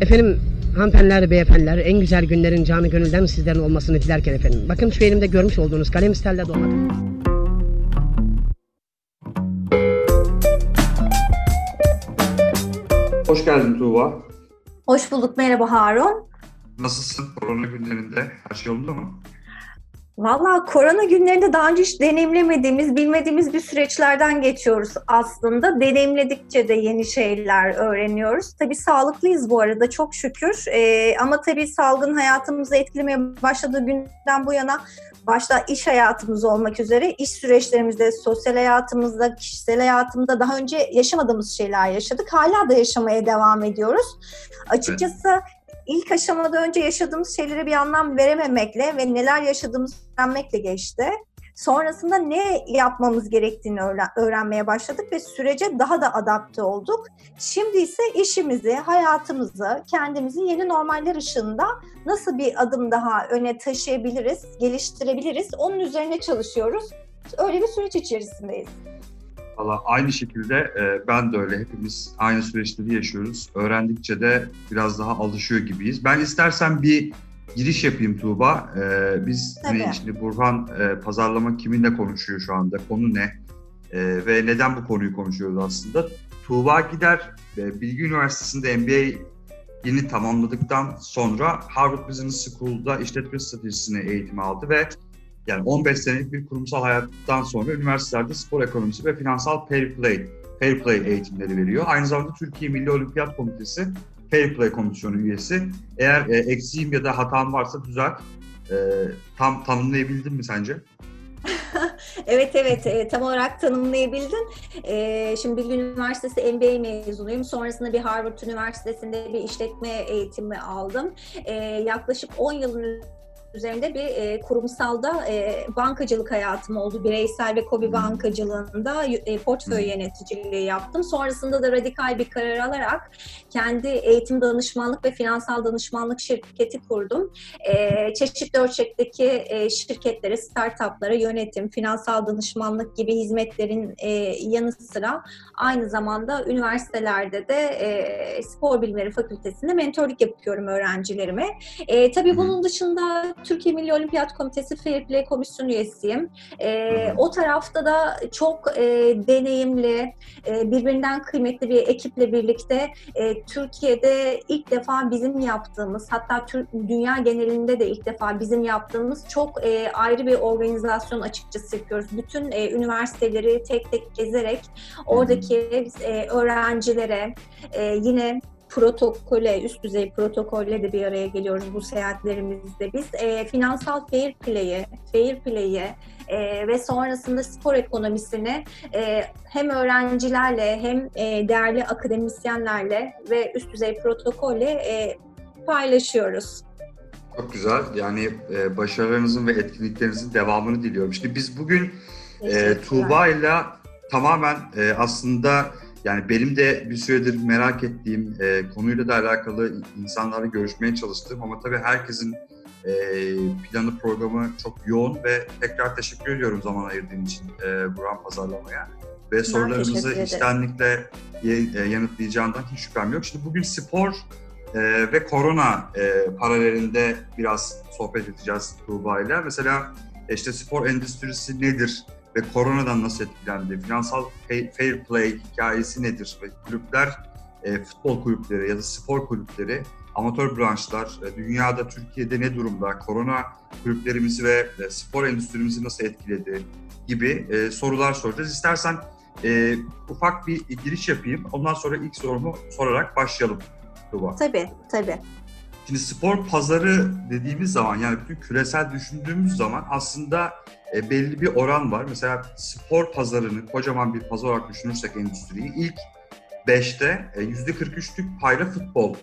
Efendim hanımefendiler, beyefendiler en güzel günlerin canı gönülden sizlerin olmasını dilerken efendim. Bakın şu elimde görmüş olduğunuz kalem stelle doladım. Hoş geldin Tuğba. Hoş bulduk. Merhaba Harun. Nasılsın korona günlerinde? Her şey yolunda mı? Valla korona günlerinde daha önce hiç deneyimlemediğimiz, bilmediğimiz bir süreçlerden geçiyoruz aslında. Deneyimledikçe de yeni şeyler öğreniyoruz. Tabii sağlıklıyız bu arada çok şükür. Ee, ama tabii salgın hayatımızı etkilemeye başladığı günden bu yana başta iş hayatımız olmak üzere iş süreçlerimizde, sosyal hayatımızda, kişisel hayatımızda daha önce yaşamadığımız şeyler yaşadık. Hala da yaşamaya devam ediyoruz. Açıkçası ilk aşamada önce yaşadığımız şeylere bir anlam verememekle ve neler yaşadığımızı öğrenmekle geçti. Sonrasında ne yapmamız gerektiğini öğrenmeye başladık ve sürece daha da adapte olduk. Şimdi ise işimizi, hayatımızı, kendimizi yeni normaller ışığında nasıl bir adım daha öne taşıyabiliriz, geliştirebiliriz onun üzerine çalışıyoruz. Öyle bir süreç içerisindeyiz. Valla aynı şekilde e, ben de öyle. Hepimiz aynı süreçleri yaşıyoruz. Öğrendikçe de biraz daha alışıyor gibiyiz. Ben istersen bir giriş yapayım Tuğba. E, biz hani şimdi Burhan e, pazarlama kiminle konuşuyor şu anda? Konu ne? E, ve neden bu konuyu konuşuyoruz aslında? Tuğba Gider e, Bilgi Üniversitesi'nde MBA yeni tamamladıktan sonra Harvard Business School'da işletme stratejisine eğitim aldı ve yani 15 senelik bir kurumsal hayattan sonra üniversitelerde spor ekonomisi ve finansal fair play, fair play eğitimleri veriyor. Aynı zamanda Türkiye Milli Olimpiyat Komitesi Fair Play Komisyonu üyesi. Eğer e, eksiğim ya da hatam varsa düzelt. E, tam tanımlayabildin mi sence? evet evet e, tam olarak tanımlayabildin. E, şimdi Bilgi Üniversitesi MBA mezunuyum. Sonrasında bir Harvard Üniversitesi'nde bir işletme eğitimi aldım. E, yaklaşık 10 yılın üzerinde bir e, kurumsalda e, bankacılık hayatım oldu. Bireysel ve kobi bankacılığında e, portföy yöneticiliği yaptım. Sonrasında da radikal bir karar alarak kendi eğitim danışmanlık ve finansal danışmanlık şirketi kurdum. E, çeşitli ölçekteki e, şirketlere, startuplara yönetim, finansal danışmanlık gibi hizmetlerin e, yanı sıra aynı zamanda üniversitelerde de e, spor bilimleri fakültesinde mentorluk yapıyorum öğrencilerime. E, tabii bunun dışında Türkiye Milli Olimpiyat Komitesi Fair Play Komisyonu üyesiyim. E, o tarafta da çok e, deneyimli, e, birbirinden kıymetli bir ekiple birlikte e, Türkiye'de ilk defa bizim yaptığımız, hatta Türk, dünya genelinde de ilk defa bizim yaptığımız çok e, ayrı bir organizasyon açıkçası yapıyoruz. Bütün e, üniversiteleri tek tek gezerek oradaki e, öğrencilere e, yine protokole, üst düzey protokolle de bir araya geliyoruz bu seyahatlerimizde biz. E, finansal fair play'i, fair play'i e, ve sonrasında spor ekonomisini e, hem öğrencilerle hem e, değerli akademisyenlerle ve üst düzey protokolle e, paylaşıyoruz. Çok güzel. Yani e, başarılarınızın ve etkinliklerinizin devamını diliyorum. Şimdi biz bugün e, Tuğba ile tamamen e, aslında yani benim de bir süredir merak ettiğim e, konuyla da alakalı insanlarla görüşmeye çalıştım ama tabii herkesin e, planı programı çok yoğun ve tekrar teşekkür ediyorum zaman ayırdığın için e, Burhan Pazarlama'ya. Ve ben sorularınızı içtenlikle e, yanıtlayacağından hiç şüphem yok. Şimdi bugün spor e, ve korona e, paralelinde biraz sohbet edeceğiz Tuğba ile. Mesela işte spor endüstrisi nedir? Ve koronadan nasıl etkilendi? Finansal fair play hikayesi nedir? Ve kulüpler, e, futbol kulüpleri ya da spor kulüpleri, amatör branşlar, e, dünyada, Türkiye'de ne durumda? Korona kulüplerimizi ve e, spor endüstrimizi nasıl etkiledi? Gibi e, sorular soracağız. İstersen e, ufak bir giriş yapayım. Ondan sonra ilk sorumu sorarak başlayalım. Tuba. Tabii, tabii. Şimdi spor pazarı dediğimiz zaman yani bütün küresel düşündüğümüz zaman aslında e, belli bir oran var. Mesela spor pazarını kocaman bir pazar olarak düşünürsek endüstriyi ilk 5'te e, %43'lük payla futbol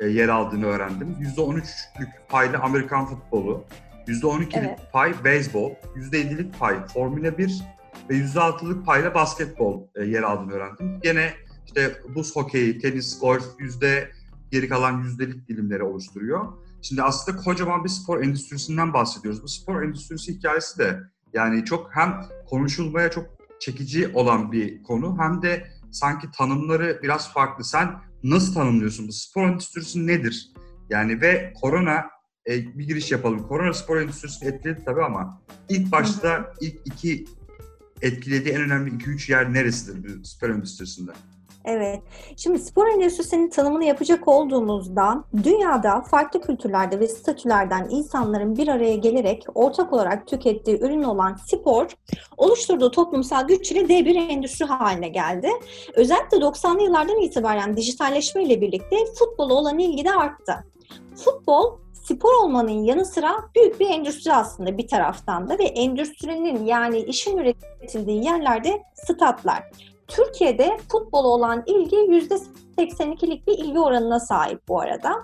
e, yer aldığını öğrendim. %13'lük payla Amerikan futbolu, %12'lik evet. pay beyzbol, %7'lik pay Formula 1 ve %6'lık payla basketbol e, yer aldığını öğrendim. Gene işte buz hokeyi, tenis, golf yüzde geri kalan yüzdelik dilimleri oluşturuyor. Şimdi aslında kocaman bir spor endüstrisinden bahsediyoruz. Bu spor endüstrisi hikayesi de yani çok hem konuşulmaya çok çekici olan bir konu hem de sanki tanımları biraz farklı. Sen nasıl tanımlıyorsun? Bu spor endüstrisi nedir? Yani ve korona e, bir giriş yapalım. Korona spor endüstrisini etkiledi tabii ama ilk başta ilk iki etkilediği en önemli 2-3 yer neresidir bu spor endüstrisinde? Evet. Şimdi spor endüstrisinin tanımını yapacak olduğumuzda dünyada farklı kültürlerde ve statülerden insanların bir araya gelerek ortak olarak tükettiği ürün olan spor oluşturduğu toplumsal güç ile dev bir endüstri haline geldi. Özellikle 90'lı yıllardan itibaren dijitalleşme ile birlikte futbola olan ilgi de arttı. Futbol spor olmanın yanı sıra büyük bir endüstri aslında bir taraftan da ve endüstrinin yani işin üretildiği yerlerde statlar. Türkiye'de futbola olan ilgi %82'lik bir ilgi oranına sahip bu arada.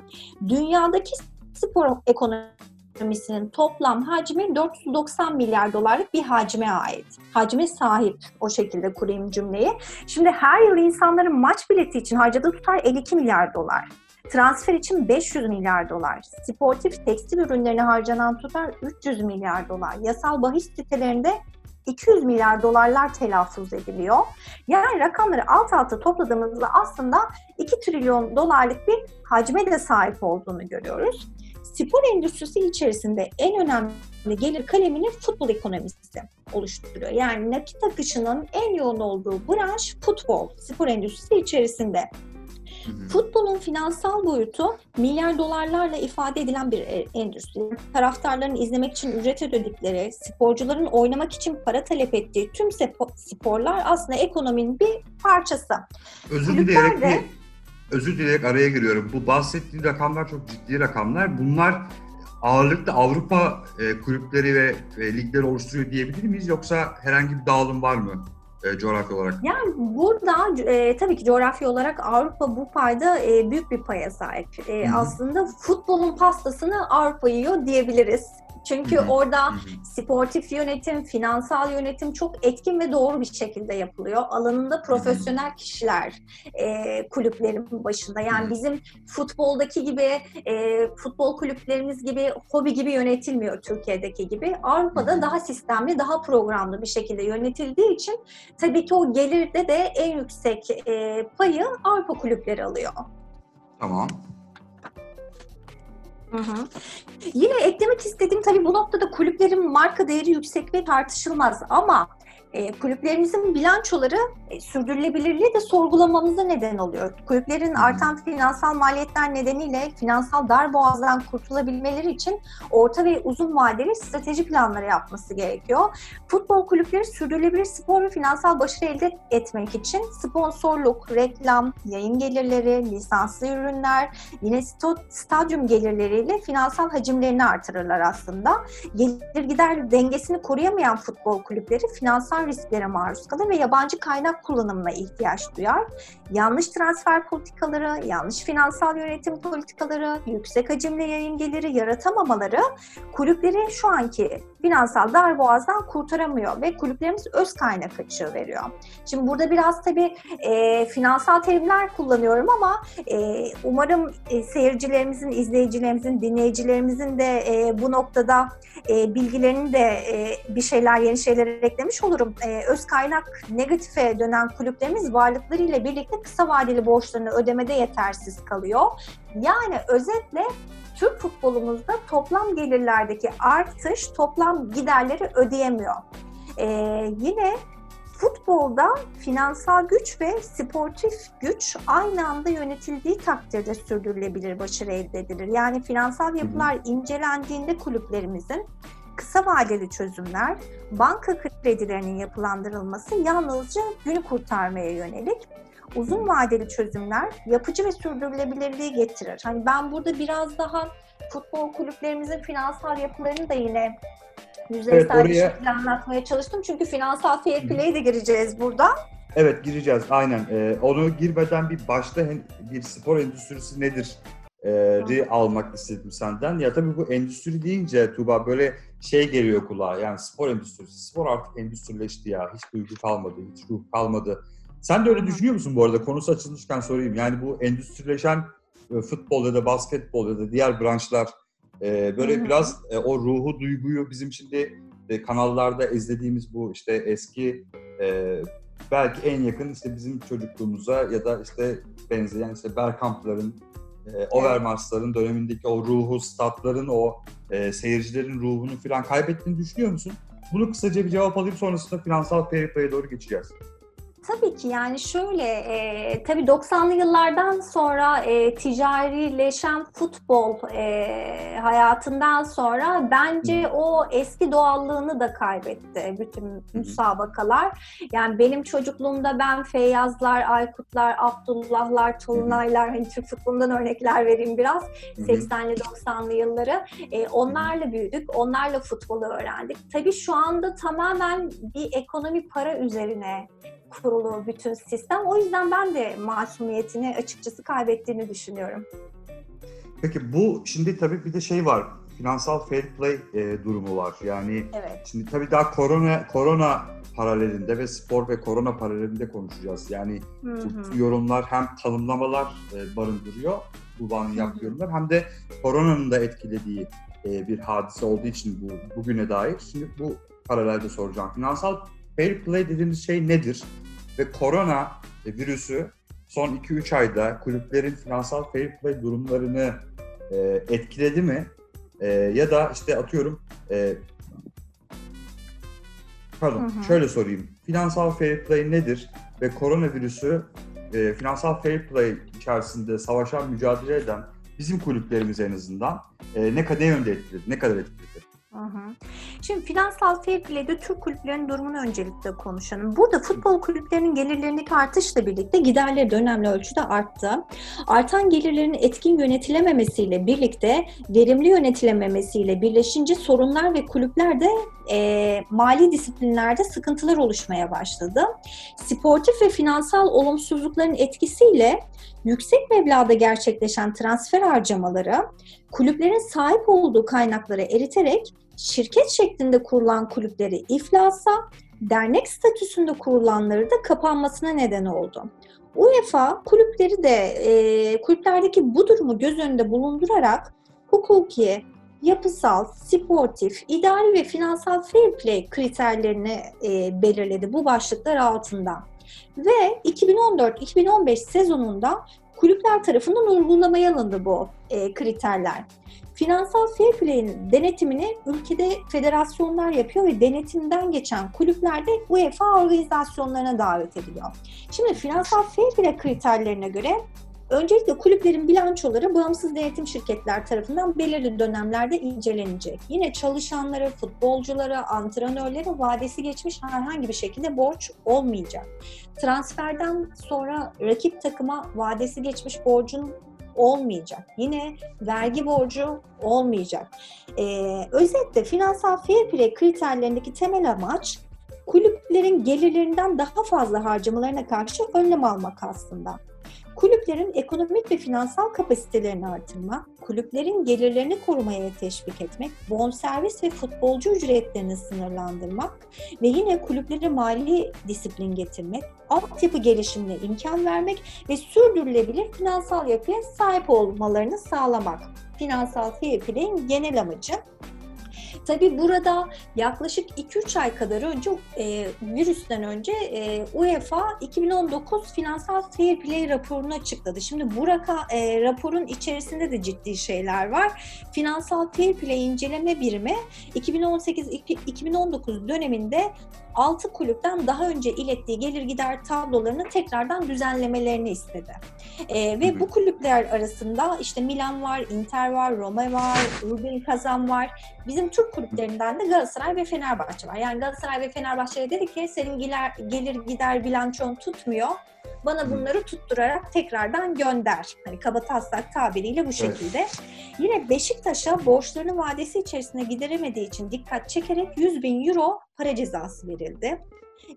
Dünyadaki spor ekonomisinin toplam hacmi 490 milyar dolarlık bir hacme ait. Hacme sahip o şekilde kurayım cümleyi. Şimdi her yıl insanların maç bileti için harcadığı tutar 52 milyar dolar. Transfer için 500 milyar dolar. Sportif tekstil ürünlerine harcanan tutar 300 milyar dolar. Yasal bahis sitelerinde 200 milyar dolarlar telaffuz ediliyor. Yani rakamları alt alta topladığımızda aslında 2 trilyon dolarlık bir hacme de sahip olduğunu görüyoruz. Spor endüstrisi içerisinde en önemli gelir kalemini futbol ekonomisi oluşturuyor. Yani nakit akışının en yoğun olduğu branş futbol, spor endüstrisi içerisinde. Futbolun finansal boyutu milyar dolarlarla ifade edilen bir e, endüstri. Taraftarların izlemek için ücret ödedikleri, sporcuların oynamak için para talep ettiği tüm sporlar aslında ekonominin bir parçası. Özür dileyerek bir, özür dileyerek araya giriyorum. Bu bahsettiğin rakamlar çok ciddi rakamlar. Bunlar ağırlıklı Avrupa e, kulüpleri ve e, ligleri oluşturuyor diyebilir miyiz? Yoksa herhangi bir dağılım var mı? E, coğrafya olarak? Yani burada e, tabii ki coğrafya olarak Avrupa bu payda e, büyük bir paya sahip. E, aslında futbolun pastasını Avrupa yiyor diyebiliriz. Çünkü orada sportif yönetim, finansal yönetim çok etkin ve doğru bir şekilde yapılıyor. Alanında profesyonel kişiler e, kulüplerin başında. Yani bizim futboldaki gibi, e, futbol kulüplerimiz gibi, hobi gibi yönetilmiyor Türkiye'deki gibi. Avrupa'da daha sistemli, daha programlı bir şekilde yönetildiği için tabii ki o gelirde de en yüksek e, payı Avrupa kulüpleri alıyor. Tamam. Hı hı. Yine eklemek istediğim tabii bu noktada kulüplerin marka değeri yüksek ve tartışılmaz ama e, kulüplerimizin bilançoları e, sürdürülebilirliği de sorgulamamıza neden oluyor. Kulüplerin artan finansal maliyetler nedeniyle finansal dar boğazdan kurtulabilmeleri için orta ve uzun vadeli strateji planları yapması gerekiyor. Futbol kulüpleri sürdürülebilir spor ve finansal başarı elde etmek için sponsorluk, reklam, yayın gelirleri, lisanslı ürünler, yine stadyum gelirleriyle finansal hacimlerini artırırlar aslında. Gelir gider dengesini koruyamayan futbol kulüpleri finansal finansal risklere maruz kalır ve yabancı kaynak kullanımına ihtiyaç duyar. Yanlış transfer politikaları, yanlış finansal yönetim politikaları, yüksek hacimli yayın geliri yaratamamaları kulüpleri şu anki finansal darboğazdan kurtaramıyor ve kulüplerimiz öz kaynak açığı veriyor. Şimdi burada biraz tabii e, finansal terimler kullanıyorum ama e, umarım e, seyircilerimizin, izleyicilerimizin, dinleyicilerimizin de e, bu noktada e, bilgilerini de e, bir şeyler, yeni şeyler eklemiş olurum. E, öz kaynak negatife dönen kulüplerimiz varlıklarıyla birlikte kısa vadeli borçlarını ödemede yetersiz kalıyor. Yani özetle Türk futbolumuzda toplam gelirlerdeki artış toplam giderleri ödeyemiyor. Ee, yine futbolda finansal güç ve sportif güç aynı anda yönetildiği takdirde sürdürülebilir başarı elde edilir. Yani finansal yapılar incelendiğinde kulüplerimizin kısa vadeli çözümler, banka kredilerinin yapılandırılması yalnızca günü kurtarmaya yönelik uzun vadeli çözümler yapıcı ve sürdürülebilirliği getirir. Hani ben burada biraz daha futbol kulüplerimizin finansal yapılarını da yine yüzeysel evet, oraya... bir şekilde anlatmaya çalıştım. Çünkü finansal fair play'e de gireceğiz burada. Evet gireceğiz aynen. Ee, onu girmeden bir başta bir spor endüstrisi nedir e, almak istedim senden. Ya tabii bu endüstri deyince Tuğba böyle şey geliyor kulağa yani spor endüstrisi. Spor artık endüstrileşti ya. Hiç duygu kalmadı, hiç ruh kalmadı. Sen de öyle düşünüyor musun bu arada? Konusu açılmışken sorayım. Yani bu endüstrileşen e, futbol ya da basketbol ya da diğer branşlar e, böyle Hı-hı. biraz e, o ruhu, duyguyu bizim şimdi kanallarda izlediğimiz bu işte eski belki en yakın işte bizim çocukluğumuza ya da işte benzeyen işte Bergkamp'ların, e, Overmars'ların dönemindeki o ruhu, statların o e, seyircilerin ruhunu falan kaybettiğini düşünüyor musun? Bunu kısaca bir cevap alayım sonrasında finansal fair play'e doğru geçeceğiz. Tabii ki yani şöyle, e, tabii 90'lı yıllardan sonra e, ticarileşen futbol e, hayatından sonra bence o eski doğallığını da kaybetti bütün müsabakalar. Yani benim çocukluğumda ben Feyyazlar, Aykutlar, Abdullahlar, Tolunaylar, hani Türk futbolundan örnekler vereyim biraz. 80'li 90'lı yılları. E, onlarla büyüdük, onlarla futbolu öğrendik. Tabii şu anda tamamen bir ekonomi para üzerine kurulu bütün sistem. O yüzden ben de masumiyetini açıkçası kaybettiğini düşünüyorum. Peki bu şimdi tabii bir de şey var. Finansal fair play e, durumu var. Yani evet. şimdi tabii daha korona korona paralelinde ve spor ve korona paralelinde konuşacağız. Yani Hı hı. bu yorumlar hem tanımlamalar e, barındırıyor. Tuğba'nın yaptığı yorumlar hem de koronanın da etkilediği e, bir hadise olduğu için bu bugüne dair. Şimdi bu paralelde soracağım. Finansal fair play dediğimiz şey nedir? Ve korona virüsü son 2-3 ayda kulüplerin finansal fair play durumlarını e, etkiledi mi? E, ya da işte atıyorum e, pardon Hı hı. şöyle sorayım. Finansal fair play nedir? Ve koronavirüsü e, finansal fair play içerisinde savaşan, mücadele eden bizim kulüplerimiz en azından e, ne kadar ne yönde etkiledi? Ne kadar etkiledi? Şimdi finansal fair play'de Türk kulüplerinin durumunu öncelikle konuşalım. Burada futbol kulüplerinin gelirlerindeki artışla birlikte giderleri de önemli ölçüde arttı. Artan gelirlerin etkin yönetilememesiyle birlikte verimli yönetilememesiyle birleşince sorunlar ve kulüplerde e, mali disiplinlerde sıkıntılar oluşmaya başladı. Sportif ve finansal olumsuzlukların etkisiyle yüksek meblağda gerçekleşen transfer harcamaları kulüplerin sahip olduğu kaynakları eriterek şirket şeklinde kurulan kulüpleri iflasa, dernek statüsünde kurulanları da kapanmasına neden oldu. UEFA kulüpleri de e, kulüplerdeki bu durumu göz önünde bulundurarak hukuki, yapısal, sportif, idari ve finansal fair play kriterlerini e, belirledi bu başlıklar altında. Ve 2014-2015 sezonunda kulüpler tarafından uygulamaya alındı bu e, kriterler. Finansal fair play'in denetimini ülkede federasyonlar yapıyor ve denetimden geçen kulüpler de UEFA organizasyonlarına davet ediliyor. Şimdi finansal fair play kriterlerine göre öncelikle kulüplerin bilançoları bağımsız denetim şirketler tarafından belirli dönemlerde incelenecek. Yine çalışanları, futbolcuları, antrenörlere vadesi geçmiş herhangi bir şekilde borç olmayacak. Transferden sonra rakip takıma vadesi geçmiş borcun olmayacak. Yine vergi borcu olmayacak. Ee, özetle finansal fair play kriterlerindeki temel amaç kulüplerin gelirlerinden daha fazla harcamalarına karşı önlem almak aslında. Kulüplerin ekonomik ve finansal kapasitelerini artırmak, kulüplerin gelirlerini korumaya teşvik etmek, bonservis ve futbolcu ücretlerini sınırlandırmak ve yine kulüplere mali disiplin getirmek, altyapı gelişimine imkan vermek ve sürdürülebilir finansal yapıya sahip olmalarını sağlamak. Finansal fair play'in genel amacı Tabii burada yaklaşık 2-3 ay kadar önce e, virüsten önce e, UEFA 2019 finansal fair play raporunu açıkladı. Şimdi bu raka, e, raporun içerisinde de ciddi şeyler var. Finansal fair play inceleme birimi 2018-2019 döneminde 6 kulüpten daha önce ilettiği gelir gider tablolarını tekrardan düzenlemelerini istedi. E, ve bu kulüpler arasında işte Milan var, Inter var, Roma var, Rubin Kazan var. Bizim Türk kulüplerinden de Galatasaray ve Fenerbahçe var. Yani Galatasaray ve Fenerbahçe'ye dedi ki senin gelir gider bilançon tutmuyor. Bana bunları tutturarak tekrardan gönder. Hani kaba taslak tabiriyle bu şekilde. Evet. Yine Beşiktaş'a borçlarını vadesi içerisinde gideremediği için dikkat çekerek 100 bin euro para cezası verildi.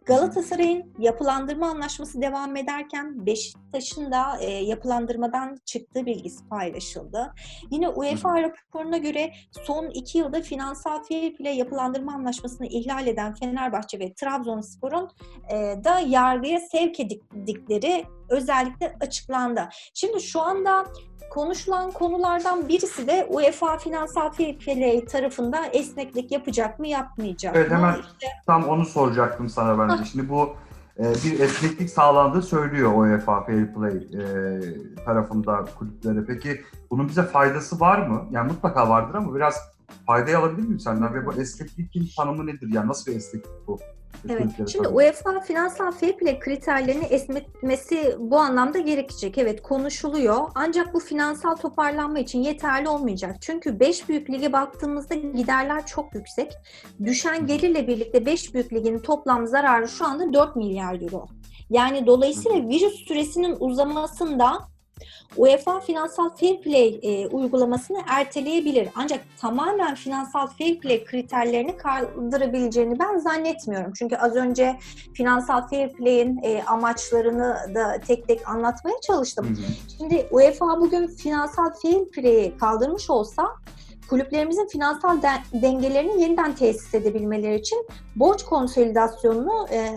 Galatasaray'ın yapılandırma anlaşması devam ederken Beşiktaş'ın da e, yapılandırmadan çıktığı bilgisi paylaşıldı. Yine UEFA raporuna göre son iki yılda finansal fair play yapılandırma anlaşmasını ihlal eden Fenerbahçe ve Trabzonspor'un e, da yargıya sevk edildikleri özellikle açıklandı. Şimdi şu anda konuşulan konulardan birisi de UEFA finansal fair play tarafında esneklik yapacak mı yapmayacak evet, mı? Hemen işte... tam onu soracaktım sana ben de. Şimdi bu e, bir esneklik sağlandığı söylüyor UEFA Fair Play e, tarafında kulüplere. Peki bunun bize faydası var mı? Yani mutlaka vardır ama biraz faydayı alabilir miyim senden? Ve bu esneklikin tanımı nedir? Yani nasıl bir esneklik bu? Evet. Şimdi tanımı. UEFA finansal fair play kriterlerini esnetmesi bu anlamda gerekecek. Evet konuşuluyor. Ancak bu finansal toparlanma için yeterli olmayacak. Çünkü 5 büyük lige baktığımızda giderler çok yüksek. Düşen gelirle birlikte 5 büyük ligin toplam zararı şu anda 4 milyar euro. Yani dolayısıyla virüs süresinin uzamasında UEFA finansal fair play e, uygulamasını erteleyebilir. Ancak tamamen finansal fair play kriterlerini kaldırabileceğini ben zannetmiyorum. Çünkü az önce finansal fair play'in e, amaçlarını da tek tek anlatmaya çalıştım. Hı hı. Şimdi UEFA bugün finansal fair play'i kaldırmış olsa kulüplerimizin finansal de- dengelerini yeniden tesis edebilmeleri için borç konsolidasyonunu e,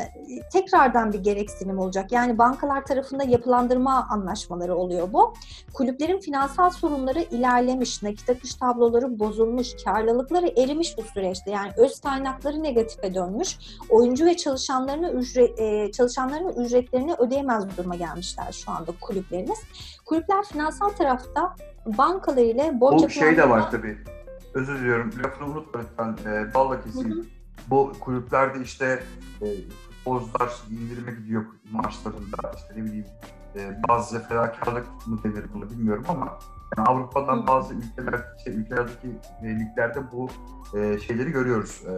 tekrardan bir gereksinim olacak. Yani bankalar tarafında yapılandırma anlaşmaları oluyor bu. Kulüplerin finansal sorunları ilerlemiş, nakit akış tabloları bozulmuş, karlılıkları erimiş bu süreçte. Yani öz kaynakları negatife dönmüş. Oyuncu ve çalışanlarını ücret, e, çalışanların ücretlerini ödeyemez duruma gelmişler şu anda kulüplerimiz. Kulüpler finansal tarafta bankalar ile borç Bu şey de var tabii. Özür diliyorum. Lafını unutma lütfen. E, balla keseyim. Hı hı. Bu kulüplerde işte e, futbolcular indirime gidiyor maçlarında. işte ne bileyim e, bazı fedakarlık mı denir bunu bilmiyorum ama yani Avrupa'dan Hı. bazı ülkeler, şey, ülkelerdeki e, liglerde bu e, şeyleri görüyoruz. E,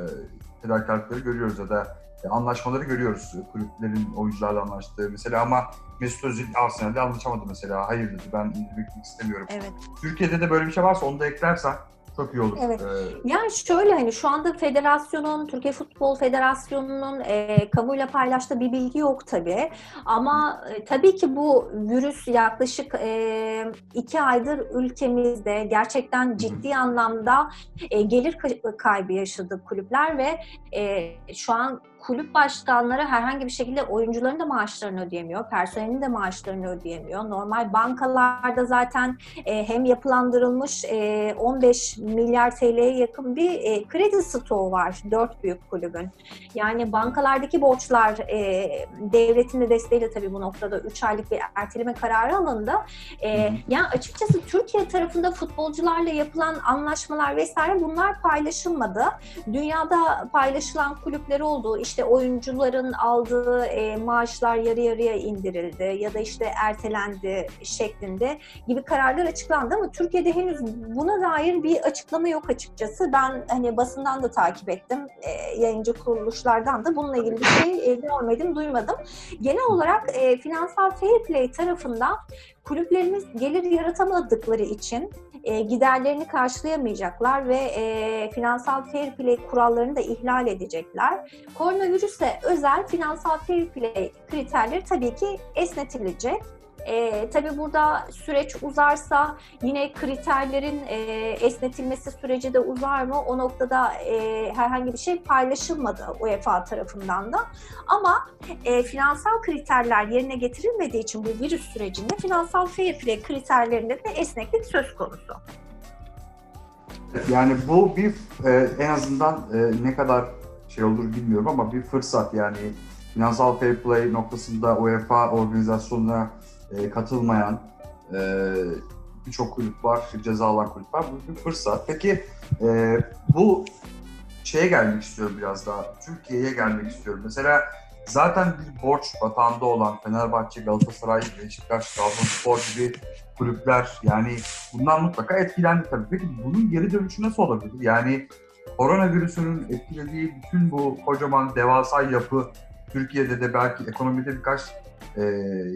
fedakarlıkları görüyoruz ya da anlaşmaları görüyoruz. Kulüplerin oyuncularla anlaştığı. Mesela ama Mesut Özil Arsenal'de anlaşamadı mesela. Hayır dedi ben indirmek istemiyorum. Evet. Türkiye'de de böyle bir şey varsa onu da eklersen çok iyi olur. Evet. Ee, Yani şöyle hani şu anda federasyonun, Türkiye Futbol Federasyonu'nun e, kamuyla paylaştığı bir bilgi yok tabii. Ama e, tabii ki bu virüs yaklaşık e, iki aydır ülkemizde gerçekten ciddi anlamda e, gelir ka- kaybı yaşadı kulüpler ve e, şu an kulüp başkanları herhangi bir şekilde oyuncuların da maaşlarını ödeyemiyor, personelin de maaşlarını ödeyemiyor. Normal bankalarda zaten e, hem yapılandırılmış e, 15 milyar TL'ye yakın bir e, kredi stoğu var dört büyük kulübün. Yani bankalardaki borçlar e, devletin de desteğiyle tabii bu noktada 3 aylık bir erteleme kararı alındı. E, yani açıkçası Türkiye tarafında futbolcularla yapılan anlaşmalar vesaire bunlar paylaşılmadı. Dünyada paylaşılan kulüpler oldu. İşte oyuncuların aldığı e, maaşlar yarı yarıya indirildi ya da işte ertelendi şeklinde gibi kararlar açıklandı ama Türkiye'de henüz buna dair bir açıklama yok açıkçası. Ben hani basından da takip ettim, e, yayıncı kuruluşlardan da bununla ilgili bir şey e, görmedim, duymadım. Genel olarak e, finansal fair play tarafında kulüplerimiz gelir yaratamadıkları için e, giderlerini karşılayamayacaklar ve e, finansal fair play kurallarını da ihlal edecekler. Koronavirüse özel finansal fair play kriterleri tabii ki esnetilecek. E, tabii burada süreç uzarsa yine kriterlerin e, esnetilmesi süreci de uzar mı? O noktada e, herhangi bir şey paylaşılmadı UEFA tarafından da. Ama e, finansal kriterler yerine getirilmediği için bu virüs sürecinde finansal fair play kriterlerinde de esneklik söz konusu. Yani bu bir e, en azından e, ne kadar şey olur bilmiyorum ama bir fırsat yani finansal fair play noktasında UEFA organizasyonuna e, katılmayan e, birçok kulüp var, ceza alan kulüp var. Bu bir fırsat. Peki e, bu şeye gelmek istiyorum biraz daha. Türkiye'ye gelmek istiyorum. Mesela zaten bir borç batağında olan Fenerbahçe, Galatasaray, Beşiktaş, Trabzonspor gibi kulüpler yani bundan mutlaka etkilendi tabii. Peki bunun geri dönüşü nasıl olabilir? Yani koronavirüsünün etkilediği bütün bu kocaman devasa yapı Türkiye'de de belki ekonomide birkaç e,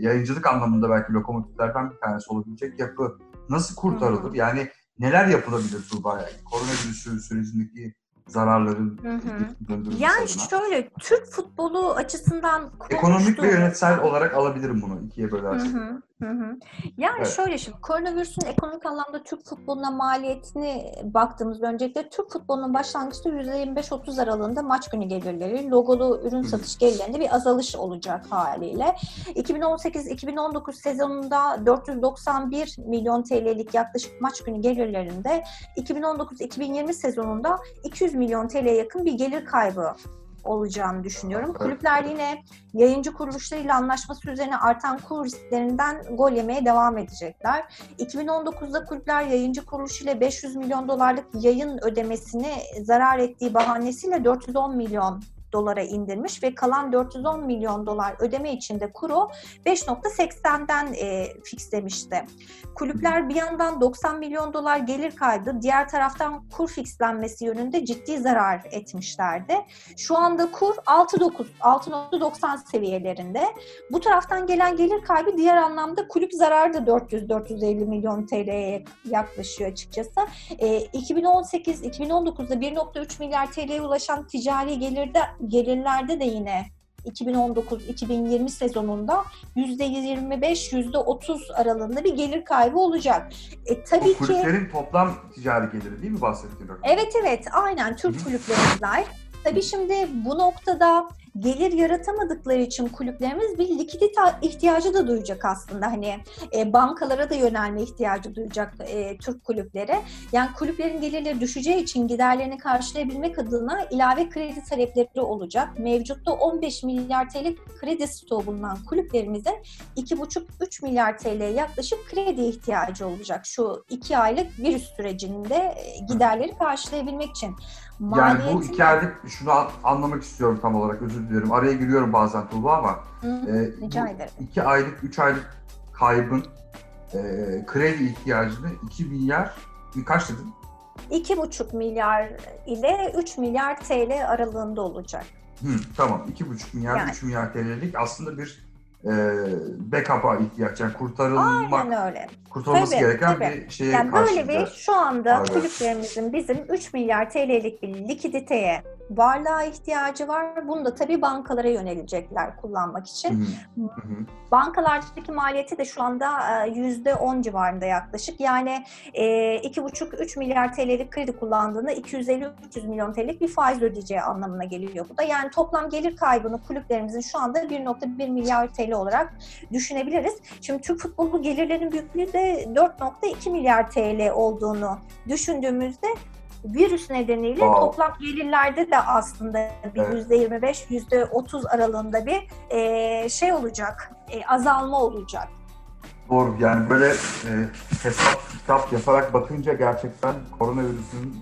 yayıncılık anlamında belki lokomotiflerden bir tanesi olabilecek yapı nasıl kurtarılır? Hı. Yani neler yapılabilir Tuğba? Koronavirüsü sürecindeki zararların Hı hı. döndürülmesi Yani adına. şöyle Türk futbolu açısından Ekonomik ve yönetsel olarak alabilirim bunu ikiye bölersek. hı, hı hı. Yani Evet. şöyle şimdi koronavirüsün ekonomik anlamda Türk futboluna maliyetini baktığımızda öncelikle Türk futbolunun başlangıçta %25-30 aralığında maç günü gelirleri, logolu ürün satış gelirlerinde bir azalış olacak haliyle. 2018-2019 sezonunda 491 milyon TL'lik yaklaşık maç günü gelirlerinde 2019-2020 sezonunda 200 milyon TL'ye yakın bir gelir kaybı olacağını düşünüyorum. Kulüpler yine yayıncı kuruluşlarıyla anlaşması üzerine artan kur risklerinden gol yemeye devam edecekler. 2019'da kulüpler yayıncı kuruluşuyla 500 milyon dolarlık yayın ödemesini zarar ettiği bahanesiyle 410 milyon dolara indirmiş ve kalan 410 milyon dolar ödeme içinde kuru 5.80'den e, fixlemişti. Kulüpler bir yandan 90 milyon dolar gelir kaydı, diğer taraftan kur fixlenmesi yönünde ciddi zarar etmişlerdi. Şu anda kur 6.9, 6.90 seviyelerinde. Bu taraftan gelen gelir kaybı diğer anlamda kulüp zararı da 400-450 milyon TL'ye yaklaşıyor açıkçası. E, 2018-2019'da 1.3 milyar TL'ye ulaşan ticari gelirde gelirlerde de yine 2019-2020 sezonunda %25-%30 aralığında bir gelir kaybı olacak. E, tabii Bu ki kulüplerin toplam ticari geliri değil mi bahsettiğin rakam? Evet evet aynen Türk kulüplerimizler. Tabii şimdi bu noktada gelir yaratamadıkları için kulüplerimiz bir likidite ihtiyacı da duyacak aslında. Hani e, bankalara da yönelme ihtiyacı duyacak e, Türk kulüpleri. Yani kulüplerin gelirleri düşeceği için giderlerini karşılayabilmek adına ilave kredi talepleri olacak. Mevcutta 15 milyar TL kredi stoğu bulunan kulüplerimizin 2,5-3 milyar TL'ye yaklaşık kredi ihtiyacı olacak. Şu iki aylık virüs sürecinde e, giderleri karşılayabilmek için. Yani bu iki aylık şunu an- anlamak istiyorum tam olarak özür dilerim. Araya giriyorum bazen Tuğba ama Hı e, rica ederim. iki aylık, üç aylık kaybın e, kredi ihtiyacını 2 milyar kaç dedin? 2,5 milyar ile 3 milyar TL aralığında olacak. Hı, tamam 2,5 milyar, Yani. 3 milyar TL'lik aslında bir e, backup'a ihtiyaç yani kurtarılmak, Aynen öyle. Kurtarılması Tabii, gereken tabii. bir şeye Yani böyle bir şu anda Aynen. kulüplerimizin bizim 3 milyar TL'lik bir likiditeye varlığa ihtiyacı var. Bunu da tabii bankalara yönelecekler kullanmak için. hı, hı. Bankalardaki maliyeti de şu anda e, %10 civarında yaklaşık. Yani e, 2,5-3 milyar TL'lik kredi kullandığında 250-300 milyon TL'lik bir faiz ödeyeceği anlamına geliyor bu da. Yani toplam gelir kaybını kulüplerimizin şu anda 1.1 milyar TL olarak düşünebiliriz. Şimdi Türk futbolu gelirlerinin büyüklüğü de 4.2 milyar TL olduğunu düşündüğümüzde virüs nedeniyle Wow. toplam gelirlerde de aslında bir Evet. %25, %30 aralığında bir e, şey olacak, e, azalma olacak. Doğru yani böyle e, hesap kitap yaparak bakınca gerçekten koronavirüsün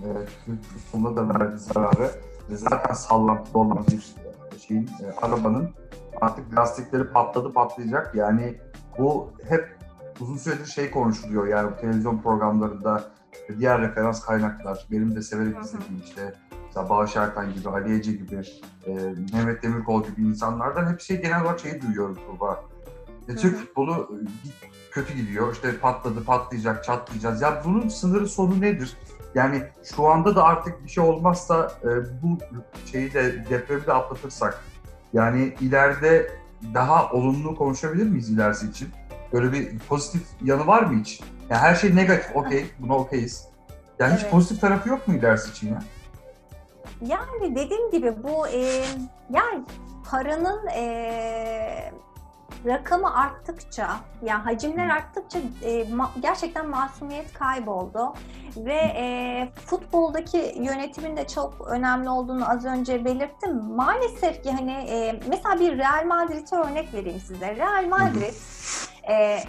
e, da verdiği zararı zaten sallantıda olan bir e, şeyin e, arabanın artık lastikleri patladı patlayacak yani bu hep uzun süredir şey konuşuluyor yani bu televizyon programlarında diğer referans kaynaklar benim de severek izlediğim işte mesela Bağış Erkan gibi, Ali Ece gibi, e, Mehmet Demirkol gibi insanlardan hep şey genel olarak şeyi duyuyorum Tuğba. E, Türk futbolu e, kötü gidiyor. İşte patladı, patlayacak, çatlayacağız. Ya bunun sınırı sonu nedir? Yani şu anda da artık bir şey olmazsa e, bu şeyi de depremi de atlatırsak yani ileride daha olumlu konuşabilir miyiz ilerisi için? Böyle bir pozitif yanı var mı hiç? Yani her şey negatif, okey, buna okeyiz. Yani hiç Evet. pozitif tarafı yok mu ilerisi için ya? Yani dediğim gibi bu e, yani paranın e, rakamı arttıkça, yani hacimler arttıkça e, ma- gerçekten masumiyet kayboldu ve e, futboldaki yönetimin de çok önemli olduğunu az önce belirttim. Maalesef ki hani e, mesela bir Real Madrid'e örnek vereyim size. Real Madrid e,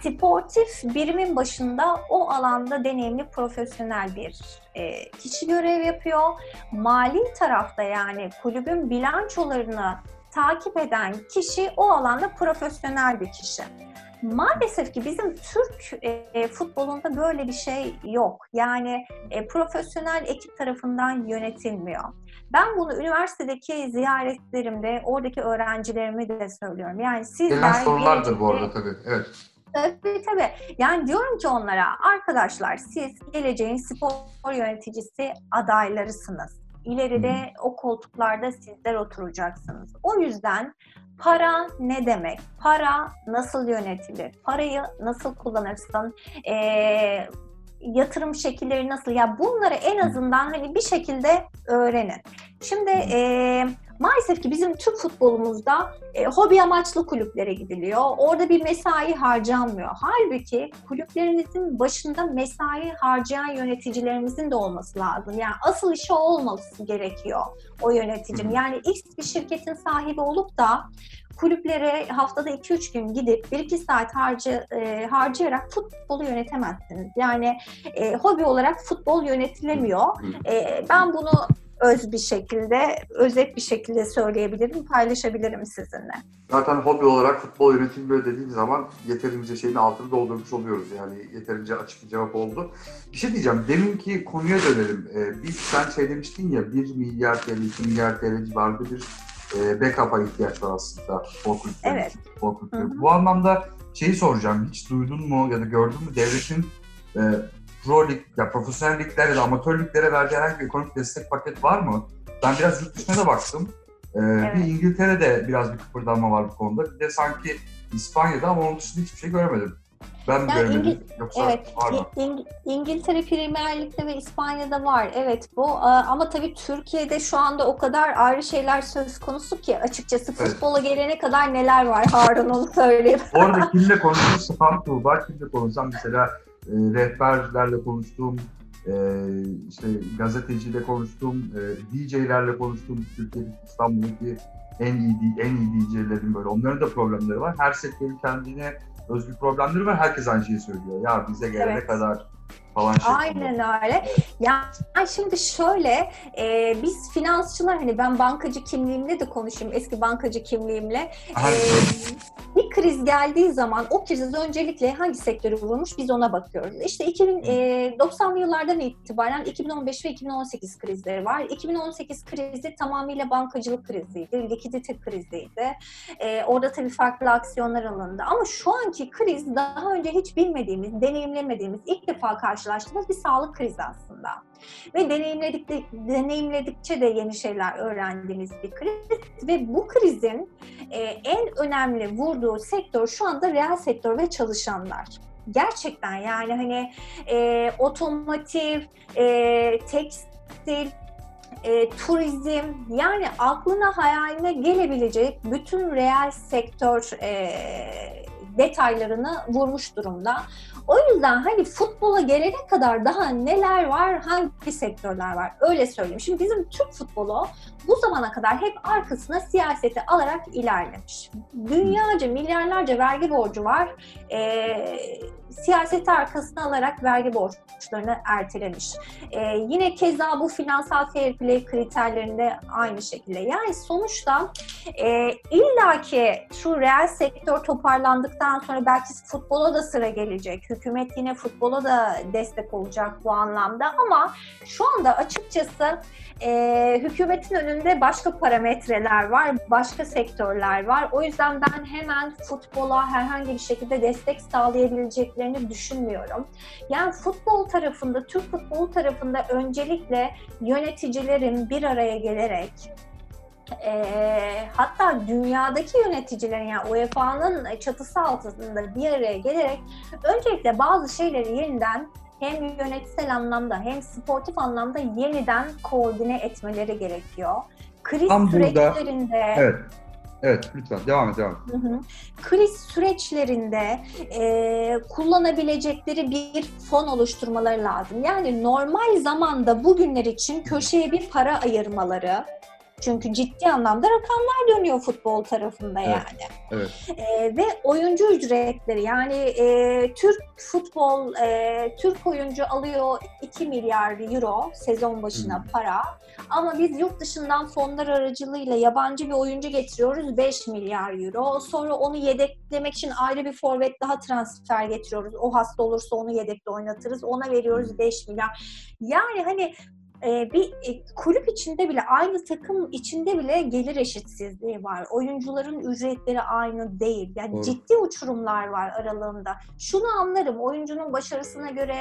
sportif birimin başında o alanda deneyimli profesyonel bir e, kişi görev yapıyor. Mali tarafta yani kulübün bilançolarını takip eden kişi o alanda profesyonel bir kişi. Maalesef ki bizim Türk e, futbolunda böyle bir şey yok. Yani e, profesyonel ekip tarafından yönetilmiyor. Ben bunu üniversitedeki ziyaretlerimde oradaki öğrencilerime de söylüyorum. Yani sizler Gelen sorulardır bu arada tabii. Evet. Tabii tabii. Yani diyorum ki onlara arkadaşlar siz geleceğin spor yöneticisi adaylarısınız. İleride o koltuklarda sizler oturacaksınız. O yüzden para ne demek? Para nasıl yönetilir? Parayı nasıl kullanırsın? Ee, yatırım şekilleri nasıl? Ya bunları en azından hani bir şekilde öğrenin. Şimdi e, maalesef ki bizim Türk futbolumuzda e, hobi amaçlı kulüplere gidiliyor. Orada bir mesai harcanmıyor. Halbuki kulüplerinizin başında mesai harcayan yöneticilerimizin de olması lazım. Yani asıl işi olması gerekiyor o yöneticinin. Yani X bir şirketin sahibi olup da kulüplere haftada 2-3 gün gidip 1-2 saat harcı, e, harcayarak futbolu yönetemezsiniz. Yani e, hobi olarak futbol yönetilemiyor. E, ben bunu öz bir şekilde, özet bir şekilde söyleyebilirim, paylaşabilirim sizinle. Zaten hobi olarak futbol yönetilmiyor dediğim zaman yeterince şeyin altını doldurmuş oluyoruz. Yani yeterince açık bir cevap oldu. Bir şey diyeceğim. Deminki konuya dönelim. Ee, biz sen şey demiştin ya 1 milyar TL, 2 milyar TL civarında bir e, backup'a ihtiyaç var aslında futbol kulüpleri. Evet. Futbol kulüpleri. Hı hı. Bu anlamda şeyi soracağım. Hiç duydun mu ya da gördün mü devletin e, pro lig, ya profesyonel liglere ya da amatör liglere verdiği herhangi bir ekonomik destek paket var mı? Ben biraz yurt dışına da baktım. Ee, Evet. Bir İngiltere'de biraz bir kıpırdanma var bu konuda. Bir de sanki İspanya'da ama onun dışında hiçbir şey göremedim. Ben mi Yani göremedim İngil- yoksa Evet? İ- İng- İngiltere Premier Lig'de ve İspanya'da var. Evet bu e, ama tabii Türkiye'de şu anda o kadar ayrı şeyler söz konusu ki açıkçası Evet. futbola gelene kadar neler var Harun onu söyleyeyim. Orada kimle konuştum? Stefan Tuğba kimle konuşsam mesela e, rehberlerle konuştum, e, işte gazeteciyle konuştum, e, DJ'lerle konuştum. Türkiye'deki İstanbul'daki en iyi en iyi DJ'lerin böyle onların da problemleri var. Her sektörün kendine özgü problemleri var. Herkes aynı şeyi söylüyor. Ya bize gelene Evet. kadar falan şeklinde. Aynen öyle. Ya şimdi şöyle e, biz finansçılar hani ben bankacı kimliğimle de konuşayım eski bankacı kimliğimle. E, bir kriz geldiği zaman o kriz öncelikle hangi sektörü vurmuş biz ona bakıyoruz. İşte 2000, e, 90'lı yıllardan itibaren 2015 ve 2018 krizleri var. 2018 krizi tamamıyla bankacılık kriziydi, likidite kriziydi. E, orada tabii farklı aksiyonlar alındı. Ama şu anki kriz daha önce hiç bilmediğimiz, deneyimlemediğimiz, ilk defa karşılaştığımız bir sağlık krizi aslında. Ve deneyimledik deneyimledikçe de yeni şeyler öğrendiğimiz bir kriz. Ve bu krizin e, en önemli vurduğu sektör şu anda reel sektör ve çalışanlar. Gerçekten yani hani e, otomotiv, e, tekstil, e, turizm yani aklına hayaline gelebilecek bütün reel sektör e, detaylarını vurmuş durumda. O yüzden hani futbola gelene kadar daha neler var, hangi sektörler var öyle söyleyeyim. Şimdi bizim Türk futbolu bu zamana kadar hep arkasına siyaseti alarak ilerlemiş. Dünyaca milyarlarca vergi borcu var. Ee, siyaseti arkasına alarak vergi borçlarını ertelemiş. Ee, yine keza bu finansal fair play kriterlerinde aynı şekilde. Yani sonuçta e, illaki şu reel sektör toparlandıktan sonra belki futbola da sıra gelecek. Hükümet yine futbola da destek olacak bu anlamda ama şu anda açıkçası e, hükümetin önünde başka parametreler var, başka sektörler var. O yüzden ben hemen futbola herhangi bir şekilde destek sağlayabileceklerini düşünmüyorum. Yani futbol tarafında, Türk futbolu tarafında öncelikle yöneticilerin bir araya gelerek e, hatta dünyadaki yöneticilerin yani UEFA'nın çatısı altında bir araya gelerek öncelikle bazı şeyleri yeniden hem yönetsel anlamda hem sportif anlamda yeniden koordine etmeleri gerekiyor. Kriz Tam burada- süreçlerinde Evet. Evet lütfen devam et devam et. Hı hı. Kriz süreçlerinde e, kullanabilecekleri bir fon oluşturmaları lazım. Yani normal zamanda bugünler için köşeye bir para ayırmaları. Çünkü ciddi anlamda rakamlar dönüyor futbol tarafında Evet. yani. Evet. E, ve oyuncu ücretleri yani e, Türk futbol, e, Türk oyuncu alıyor 2 milyar euro sezon başına Hmm. para. Ama biz yurt dışından fonlar aracılığıyla yabancı bir oyuncu getiriyoruz 5 milyar euro. Sonra onu yedeklemek için ayrı bir forvet daha transfer getiriyoruz. O hasta olursa onu yedekte oynatırız. Ona veriyoruz 5 milyar. Yani hani e, bir e, kulüp içinde bile aynı takım içinde bile gelir eşitsizliği var. Oyuncuların ücretleri aynı değil. Yani Doğru. ciddi uçurumlar var aralığında. Şunu anlarım. Oyuncunun başarısına göre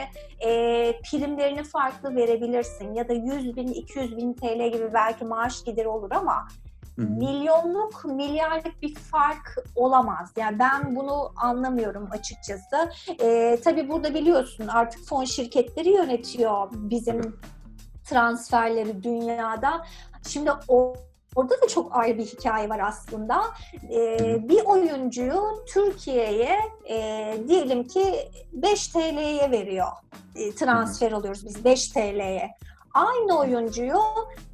e, primlerini farklı verebilirsin ya da 100 bin, 200 bin TL gibi belki maaş gideri olur ama Hı hı. milyonluk, milyarlık bir fark olamaz. Yani ben bunu anlamıyorum açıkçası. Ee, tabii burada biliyorsun artık fon şirketleri yönetiyor bizim transferleri dünyada. Şimdi o Orada da çok ayrı bir hikaye var aslında. Ee, bir oyuncuyu Türkiye'ye e, diyelim ki 5 TL'ye veriyor. E, transfer oluyoruz biz 5 TL'ye. Aynı oyuncuyu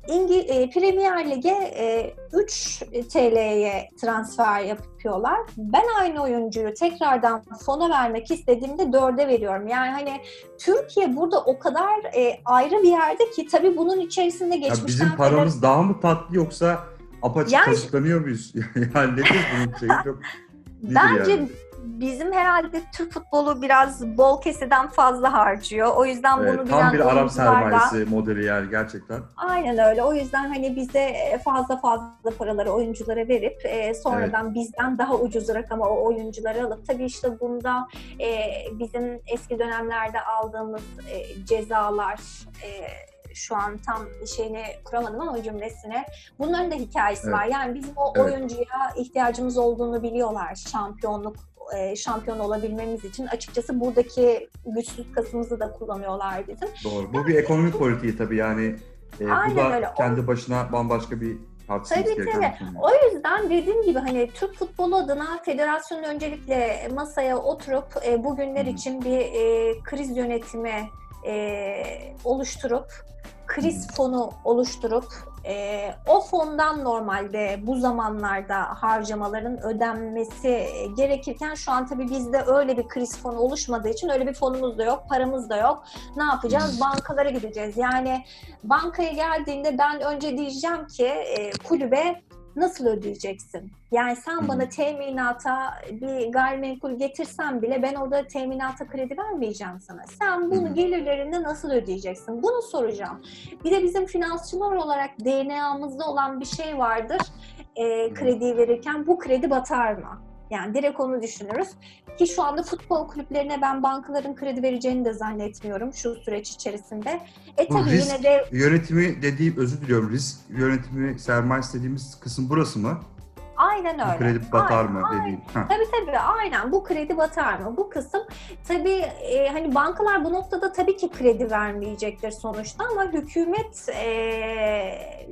İngi, e, Premier Lig'e e, 3 TL'ye transfer yapıyorlar. Ben aynı oyuncuyu tekrardan fona vermek istediğimde 4'e veriyorum. Yani hani Türkiye burada o kadar e, ayrı bir yerde ki tabii bunun içerisinde Ya geçmişten bizim paramız daha mı tatlı yoksa apaçık Yani- kazıklanıyor muyuz? yani nedir bunun şeyi çok Bence yani? Bizim herhalde Türk futbolu biraz bol keseden fazla harcıyor. O yüzden Evet, bunu tam bilen bir Arap sermayesi modeli yani gerçekten. Aynen öyle. O yüzden hani bize fazla fazla paraları oyunculara verip e, sonradan bizden daha ucuz rakama o oyuncuları alıp tabii işte bunda e, bizim eski dönemlerde aldığımız e, cezalar e, şu an tam şeyini kuramadım ama cümlesine. Bunların da hikayesi Evet. var. Yani bizim o Evet. oyuncuya ihtiyacımız olduğunu biliyorlar. Şampiyonluk e, şampiyon olabilmemiz için açıkçası buradaki güçsüz kasımızı da kullanıyorlar bizim. Doğru. Bu bir ekonomik politiği tabii yani. E, bu Aynen da öyle. kendi başına bambaşka bir tartışmamız Tabii, tabii. O yüzden dediğim gibi hani Türk futbolu adına federasyonun öncelikle masaya oturup e, bugünler Hı. için bir e, kriz yönetimi e, oluşturup kriz fonu oluşturup e, o fondan normalde bu zamanlarda harcamaların ödenmesi gerekirken şu an tabii bizde öyle bir kriz fonu oluşmadığı için öyle bir fonumuz da yok, paramız da yok. Ne yapacağız? Bankalara gideceğiz. Yani bankaya geldiğinde ben önce diyeceğim ki e, kulübe nasıl ödeyeceksin? Yani sen bana teminata bir gayrimenkul getirsen bile ben orada teminata kredi vermeyeceğim sana. Sen bunu gelirlerinde nasıl ödeyeceksin? Bunu soracağım. Bir de bizim finansçılar olarak DNA'mızda olan bir şey vardır. E, krediyi verirken bu kredi batar mı? Yani direkt onu düşünürüz. Ki şu anda futbol kulüplerine ben bankaların kredi vereceğini de zannetmiyorum şu süreç içerisinde. E Bu tabii risk yine de yönetimi dediğim, özür diliyorum, risk yönetimi sermayesi dediğimiz kısım burası mı? Aynen Bu öyle. kredi batar Aynen, mı aynen. Ha. Tabii tabii aynen bu kredi batar mı? Bu kısım tabii e, hani bankalar bu noktada tabii ki kredi vermeyecektir sonuçta ama hükümet e,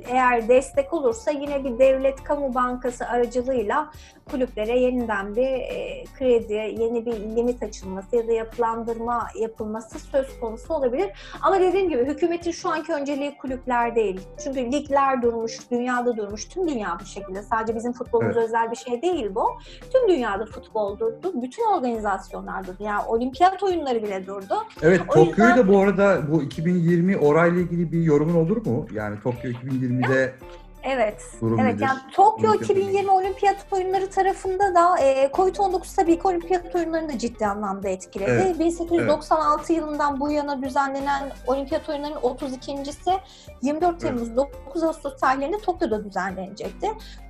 eğer destek olursa yine bir devlet kamu bankası aracılığıyla kulüplere yeniden bir e, kredi, yeni bir limit açılması ya da yapılandırma yapılması söz konusu olabilir. Ama dediğim gibi hükümetin şu anki önceliği kulüpler değil. Çünkü ligler durmuş, dünyada durmuş. Tüm dünya bu şekilde. Sadece bizim futbolumuz Evet. özel bir şey değil bu. Tüm dünyada futbol durdu. Bütün organizasyonlar durdu. Yani olimpiyat oyunları bile durdu. Evet, O Tokyo'yu yüzden- da bu arada bu 2020 orayla ilgili bir yorumun olur mu? Yani Tokyo 2020'de Evet. durum Evet nedir? yani Tokyo Olimpiyat 2020 Olimpiyat Oyunları tarafında da e, Covid-19 tabii ki Olimpiyat Oyunlarını da ciddi anlamda etkiledi. Evet, 1896 yılından bu yana düzenlenen Olimpiyat Oyunları'nın 32.si 24 Temmuz 9 Ağustos tarihlerinde Tokyo'da düzenlenecekti.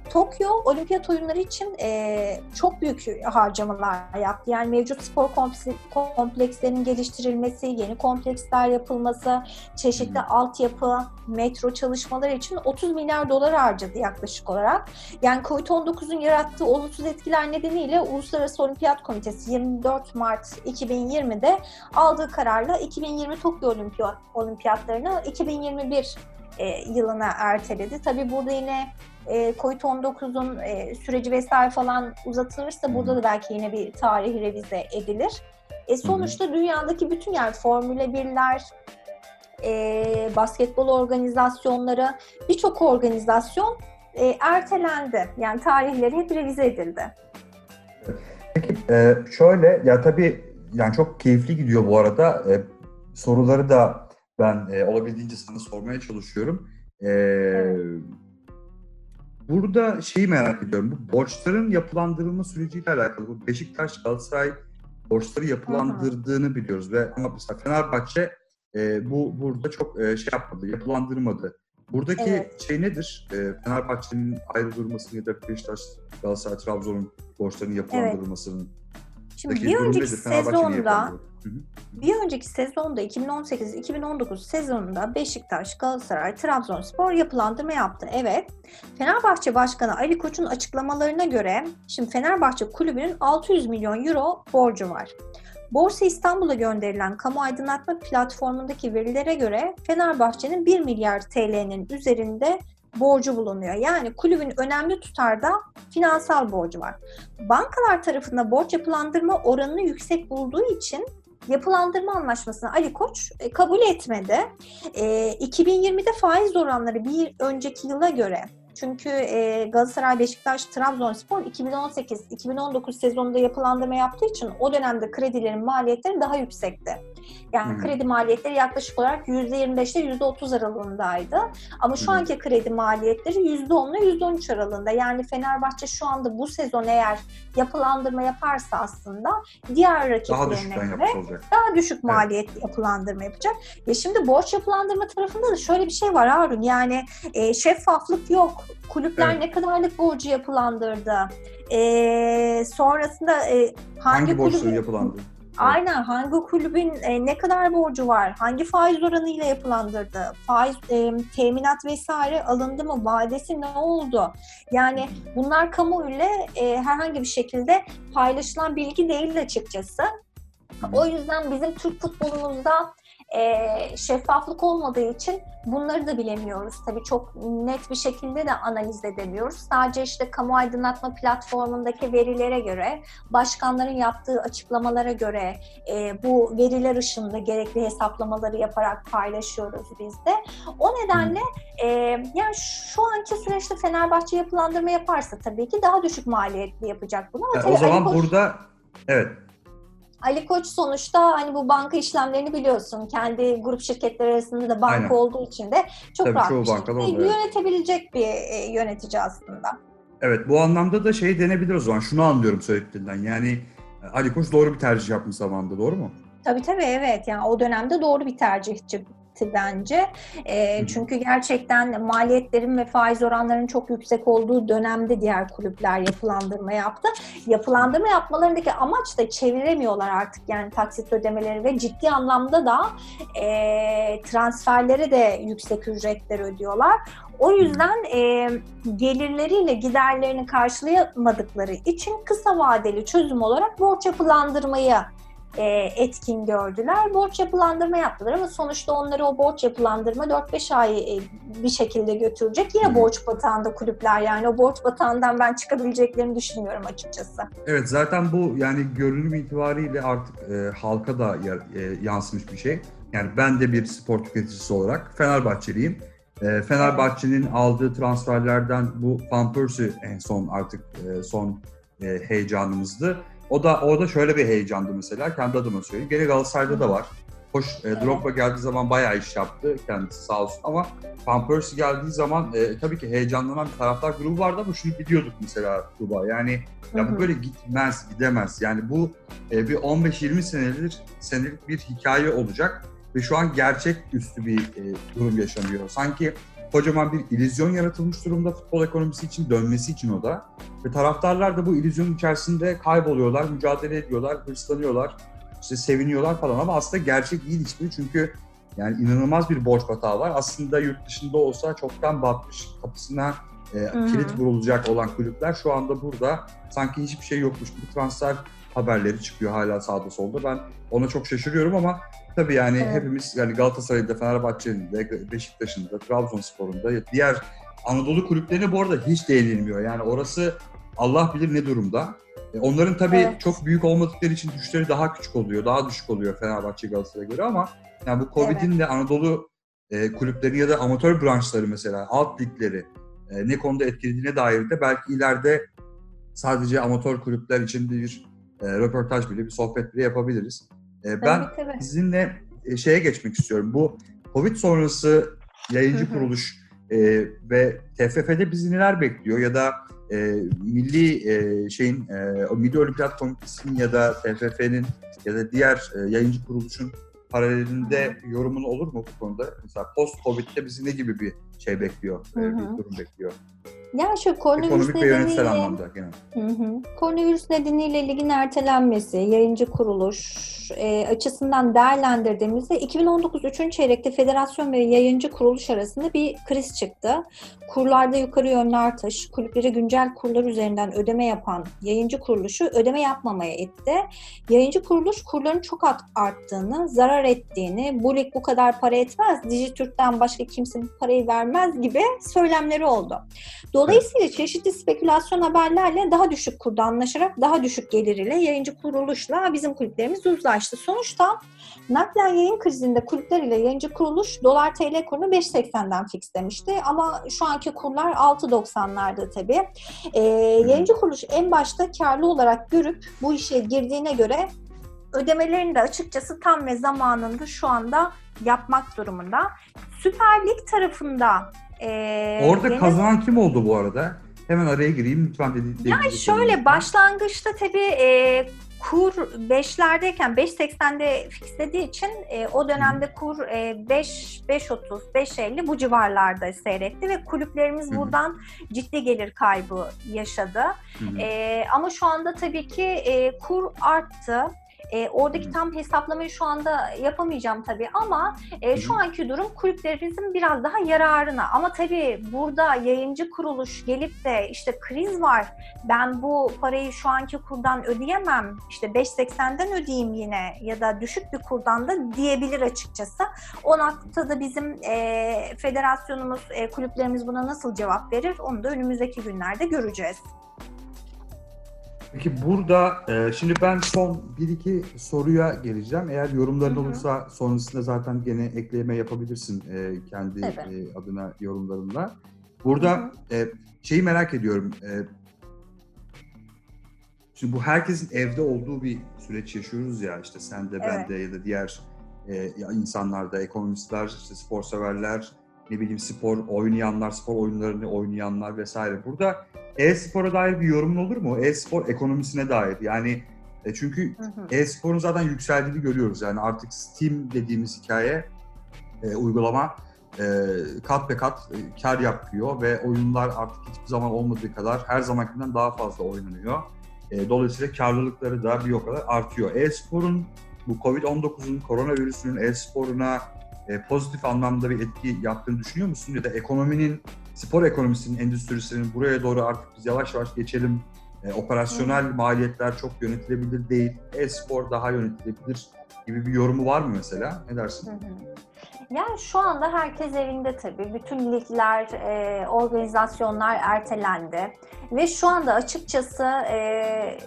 Tokyo Olimpiyat Oyunları için e, çok büyük harcamalar yaptı. Yani mevcut spor kompleks- komplekslerinin geliştirilmesi, yeni kompleksler yapılması, çeşitli Hı. altyapı, metro çalışmaları için 30 milyar dolar harcadı yaklaşık olarak. Yani Covid-19'un yarattığı olumsuz etkiler nedeniyle Uluslararası Olimpiyat Komitesi 24 Mart 2020'de aldığı kararla 2020 Tokyo Olimpiya- Olimpiyatlarını 2021 e, yılına erteledi. Tabii burada yine e, Covid-19'un e, süreci vesaire falan uzatılırsa burada da belki yine bir tarih revize edilir. E, sonuçta dünyadaki bütün yani Formula 1'ler, e, basketbol organizasyonları, birçok organizasyon e, ertelendi. Yani tarihleri hep revize edildi. Ee, şöyle ya tabii yani çok keyifli gidiyor bu arada. Ee, soruları da ben e, olabildiğince sana sormaya çalışıyorum. Ee, Burada şeyi merak ediyorum. Bu borçların yapılandırılma süreciyle alakalı. Bu Beşiktaş, Galatasaray borçları yapılandırdığını biliyoruz ve ama mesela Fenerbahçe e, bu burada çok e, şey yapmadı, yapılandırmadı. Buradaki Evet. şey nedir? E, Fenerbahçe'nin ayrı durmasını ya da Beşiktaş, Galatasaray, Trabzon'un borçlarının yapılandırılmasının Şimdi Peki bir önceki sezonda bir önceki sezonda 2018-2019 sezonunda Beşiktaş, Galatasaray, Trabzonspor yapılandırma yaptı. Evet. Fenerbahçe Başkanı Ali Koç'un açıklamalarına göre şimdi Fenerbahçe kulübünün 600 milyon euro borcu var. Borsa İstanbul'a gönderilen kamu aydınlatma platformundaki verilere göre Fenerbahçe'nin 1 milyar TL'nin üzerinde borcu bulunuyor. Yani kulübün önemli tutarda finansal borcu var. Bankalar tarafında borç yapılandırma oranını yüksek bulduğu için yapılandırma anlaşmasını Ali Koç e, kabul etmedi. E, 2020'de faiz oranları bir önceki yıla göre çünkü e, Galatasaray, Beşiktaş, Trabzonspor 2018-2019 sezonunda yapılandırma yaptığı için o dönemde kredilerin maliyetleri daha yüksekti. Yani Hmm. kredi maliyetleri yaklaşık olarak %25 ile %30 aralığındaydı. Ama şu Hmm. anki kredi maliyetleri %10 ile %13 aralığında. Yani Fenerbahçe şu anda bu sezon eğer yapılandırma yaparsa aslında diğer Daha rakiplerine düşükten göre daha düşük maliyetli yapılandırma yapacak. Ya şimdi borç yapılandırma tarafında da şöyle bir şey var Harun. Yani e, şeffaflık yok. Kulüpler Evet. ne kadarlık borcu yapılandırdı. E, sonrasında e, hangi, Hangi borçları kulübün yapılandı? Aynen. Hangi kulübün e, ne kadar borcu var, hangi faiz oranıyla yapılandırdı, faiz e, teminat vesaire alındı mı, vadesi ne oldu? Yani bunlar kamuoyuyla e, herhangi bir şekilde paylaşılan bilgi değil açıkçası. O yüzden bizim Türk futbolumuzda e, şeffaflık olmadığı için bunları da bilemiyoruz. Tabii çok net bir şekilde de analiz edemiyoruz. Sadece işte kamu aydınlatma platformundaki verilere göre, başkanların yaptığı açıklamalara göre e, bu veriler ışığında gerekli hesaplamaları yaparak paylaşıyoruz biz de. O nedenle e, yani şu anki süreçte Fenerbahçe yapılandırma yaparsa tabii ki daha düşük maliyetli yapacak bunu. Ama Yani o zaman Ali Koç- burada evet Ali Koç sonuçta hani bu banka işlemlerini biliyorsun. Kendi grup şirketleri arasında da banka Aynen. olduğu için de çok Tabii rahat çoğu bir şekilde oluyor, yönetebilecek bir e, yönetici aslında. Evet bu anlamda da şey denebilir o zaman. Şunu anlıyorum söylediklerinden. Yani e, Ali Koç doğru bir tercih yapmış zamanında doğru mu? Tabii tabii evet yani o dönemde doğru bir tercih çıktı bence. E, çünkü gerçekten maliyetlerin ve faiz oranlarının çok yüksek olduğu dönemde diğer kulüpler yapılandırma yaptı. Yapılandırma yapmalarındaki amaç da çeviremiyorlar artık yani taksit ödemeleri ve ciddi anlamda da e, transferlere de yüksek ücretler ödüyorlar. O yüzden e, gelirleriyle giderlerini karşılayamadıkları için kısa vadeli çözüm olarak borç yapılandırmayı e, etkin gördüler. Borç yapılandırma yaptılar ama sonuçta onları o borç yapılandırma 4-5 ay e, bir şekilde götürecek. Yine borç batağında kulüpler yani o borç batağından ben çıkabileceklerini düşünmüyorum açıkçası. Evet zaten bu yani görünüm itibariyle artık e, halka da e, yansımış bir şey. Yani ben de bir spor tüketicisi olarak Fenerbahçeliyim. E, Fenerbahçe'nin aldığı transferlerden bu Van Persie en son artık e, son e, heyecanımızdı. O da orada şöyle bir heyecandı mesela kendi adıma söyleyeyim. Gene Galatasaray'da da var. Hoş e, Drogba geldiği zaman bayağı iş yaptı kendisi sağ olsun ama Van Persie geldiği zaman e, tabii ki heyecanlanan bir taraftar grubu vardı ama şunu biliyorduk mesela Tuba. Yani ya bu böyle gitmez, gidemez. Yani bu e, bir 15-20 senedir senelik bir hikaye olacak ve şu an gerçek üstü bir e, durum yaşanıyor. Sanki kocaman bir illüzyon yaratılmış durumda futbol ekonomisi için, dönmesi için o da. Ve taraftarlar da bu illüzyonun içerisinde kayboluyorlar, mücadele ediyorlar, hırslanıyorlar, işte seviniyorlar falan ama aslında gerçek değil hiçbiri çünkü yani inanılmaz bir borç batağı var. Aslında yurt dışında olsa çoktan batmış, kapısına e, kilit vurulacak olan kulüpler şu anda burada sanki hiçbir şey yokmuş gibi transfer haberleri çıkıyor hala sağda solda. Ben ona çok şaşırıyorum ama tabii yani Evet. hepimiz yani Galatasaray'da, Fenerbahçe'nin de, Beşiktaş'ın da, Trabzonspor'un da diğer Anadolu kulüplerine bu arada hiç değinilmiyor. Yani orası Allah bilir ne durumda. E, Onların tabii Evet. çok büyük olmadıkları için düşüşleri daha küçük oluyor, daha düşük oluyor Fenerbahçe Galatasaray'a göre ama yani bu Covid'in de Anadolu e, kulüpleri ya da amatör branşları mesela alt ligleri e, ne konuda etkilediğine dair de belki ileride sadece amatör kulüpler için bir e, röportaj bile, bir sohbet bile yapabiliriz. E, ben Tabii, tabii. sizinle e, şeye geçmek istiyorum. Bu Covid sonrası yayıncı kuruluş e, ve TFF'de bizi neler bekliyor ya da e, milli e, şeyin e, o Milli Olimpiyat Komitesi'nin ya da TFF'nin ya da diğer e, yayıncı kuruluşun paralelinde yorumun olur mu bu konuda? Mesela post Covid'de bizi ne gibi bir şey bekliyor, e, bir durum bekliyor? Ya şu koronavirüs Ekonomik ve yönetsel nedeniyle- anlamda genel. Hı hı. Koronavirüs nedeniyle ligin ertelenmesi, yayıncı kuruluş e, açısından değerlendirdiğimizde 2019 3. çeyrekte federasyon ve yayıncı kuruluş arasında bir kriz çıktı. Kurlarda yukarı yönlü artış, kulüplere güncel kurlar üzerinden ödeme yapan yayıncı kuruluşu ödeme yapmamaya itti. Yayıncı kuruluş kurların çok art- arttığını, zarar zarar ettiğini, bu lig bu kadar para etmez, Dijitürk'ten başka kimse bu parayı vermez gibi söylemleri oldu. Dolayısıyla çeşitli spekülasyon haberlerle daha düşük kurda anlaşarak daha düşük gelir ile yayıncı kuruluşla bizim kulüplerimiz uzlaştı. Sonuçta naklen yayın krizinde kulüpler ile yayıncı kuruluş dolar TL kurunu 5.80'den fixlemişti ama şu anki kurlar 6.90'larda tabii. Ee, yayıncı kuruluş en başta karlı olarak görüp bu işe girdiğine göre ödemelerini de açıkçası tam ve zamanında şu anda yapmak durumunda. Süper Lig tarafında e, Orada yine- kazanan kim oldu bu arada? Hemen araya gireyim lütfen dedi. yani şöyle başlangıçta tabii e, kur 5'lerdeyken 5.80'de fixlediği için e, o dönemde kur e, 5 5.30 5.50 bu civarlarda seyretti ve kulüplerimiz buradan ciddi gelir kaybı yaşadı. E, ama şu anda tabii ki e, kur arttı. E, oradaki tam hesaplamayı şu anda yapamayacağım tabii ama e, şu anki durum kulüplerimizin biraz daha yararına. Ama tabii burada yayıncı kuruluş gelip de işte kriz var ben bu parayı şu anki kurdan ödeyemem işte 5.80'den ödeyeyim yine ya da düşük bir kurdan da diyebilir açıkçası. O noktada bizim e, federasyonumuz, e, kulüplerimiz buna nasıl cevap verir onu da önümüzdeki günlerde göreceğiz. Peki burada e, şimdi ben son bir iki soruya geleceğim. Eğer yorumların Hı hı. olursa sonrasında zaten gene ekleme yapabilirsin e, kendi Tabii. e, adına yorumlarında. Burada e, şeyi merak ediyorum. E, şimdi bu herkesin evde olduğu bir süreç yaşıyoruz ya işte sen de ben Evet. de ya da diğer e, ya insanlar da ekonomistler, işte spor severler, ne bileyim spor oynayanlar, spor oyunlarını oynayanlar vesaire. Burada e-spora dair bir yorumun olur mu? E-spor ekonomisine dair. Yani e, çünkü e-sporun zaten yükseldiğini görüyoruz. Yani artık Steam dediğimiz hikaye, e, uygulama e, kat be kat e, kar yapıyor ve oyunlar artık hiçbir zaman olmadığı kadar her zamankinden daha fazla oynanıyor. E, dolayısıyla karlılıkları da bir o kadar artıyor. E-sporun bu Covid-19'un, koronavirüsünün e-sporuna e, pozitif anlamda bir etki yaptığını düşünüyor musun? Ya da ekonominin, spor ekonomisinin, endüstrisinin buraya doğru artık biz yavaş yavaş geçelim. E, operasyonel maliyetler çok yönetilebilir değil. E-spor daha yönetilebilir gibi bir yorumu var mı mesela? Ne dersin? Hı hı. Yani şu anda herkes evinde tabii. Bütün ligler, e, organizasyonlar ertelendi. Ve şu anda açıkçası e,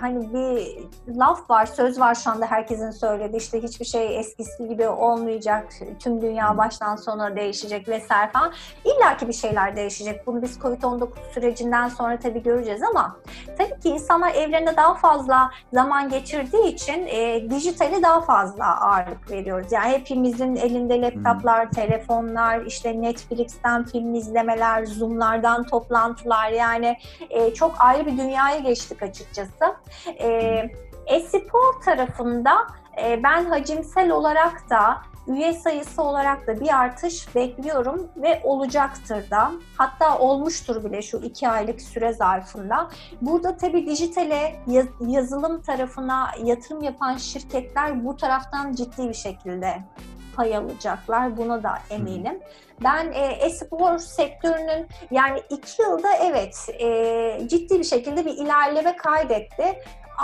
hani bir laf var, söz var şu anda herkesin söylediği işte hiçbir şey eskisi gibi olmayacak, tüm dünya baştan sona değişecek vesaire falan. İlla ki bir şeyler değişecek. Bunu biz Covid-19 sürecinden sonra tabii göreceğiz ama tabii ki insanlar evlerinde daha fazla zaman geçirdiği için e, dijitale daha fazla ağırlık veriyoruz. Yani hepimizin elinde laptoplar, telefonlar, işte Netflix'ten film izlemeler, Zoom'lardan toplantılar yani e, çok ayrı bir dünyaya geçtik açıkçası. E-spor tarafında ben hacimsel olarak da üye sayısı olarak da bir artış bekliyorum ve olacaktır da. Hatta olmuştur bile şu iki aylık süre zarfında. Burada tabii dijitale, yaz- yazılım tarafına yatırım yapan şirketler bu taraftan ciddi bir şekilde pay alacaklar. Buna da eminim. Ben e, e-spor sektörünün yani iki yılda evet e, ciddi bir şekilde bir ilerleme kaydetti.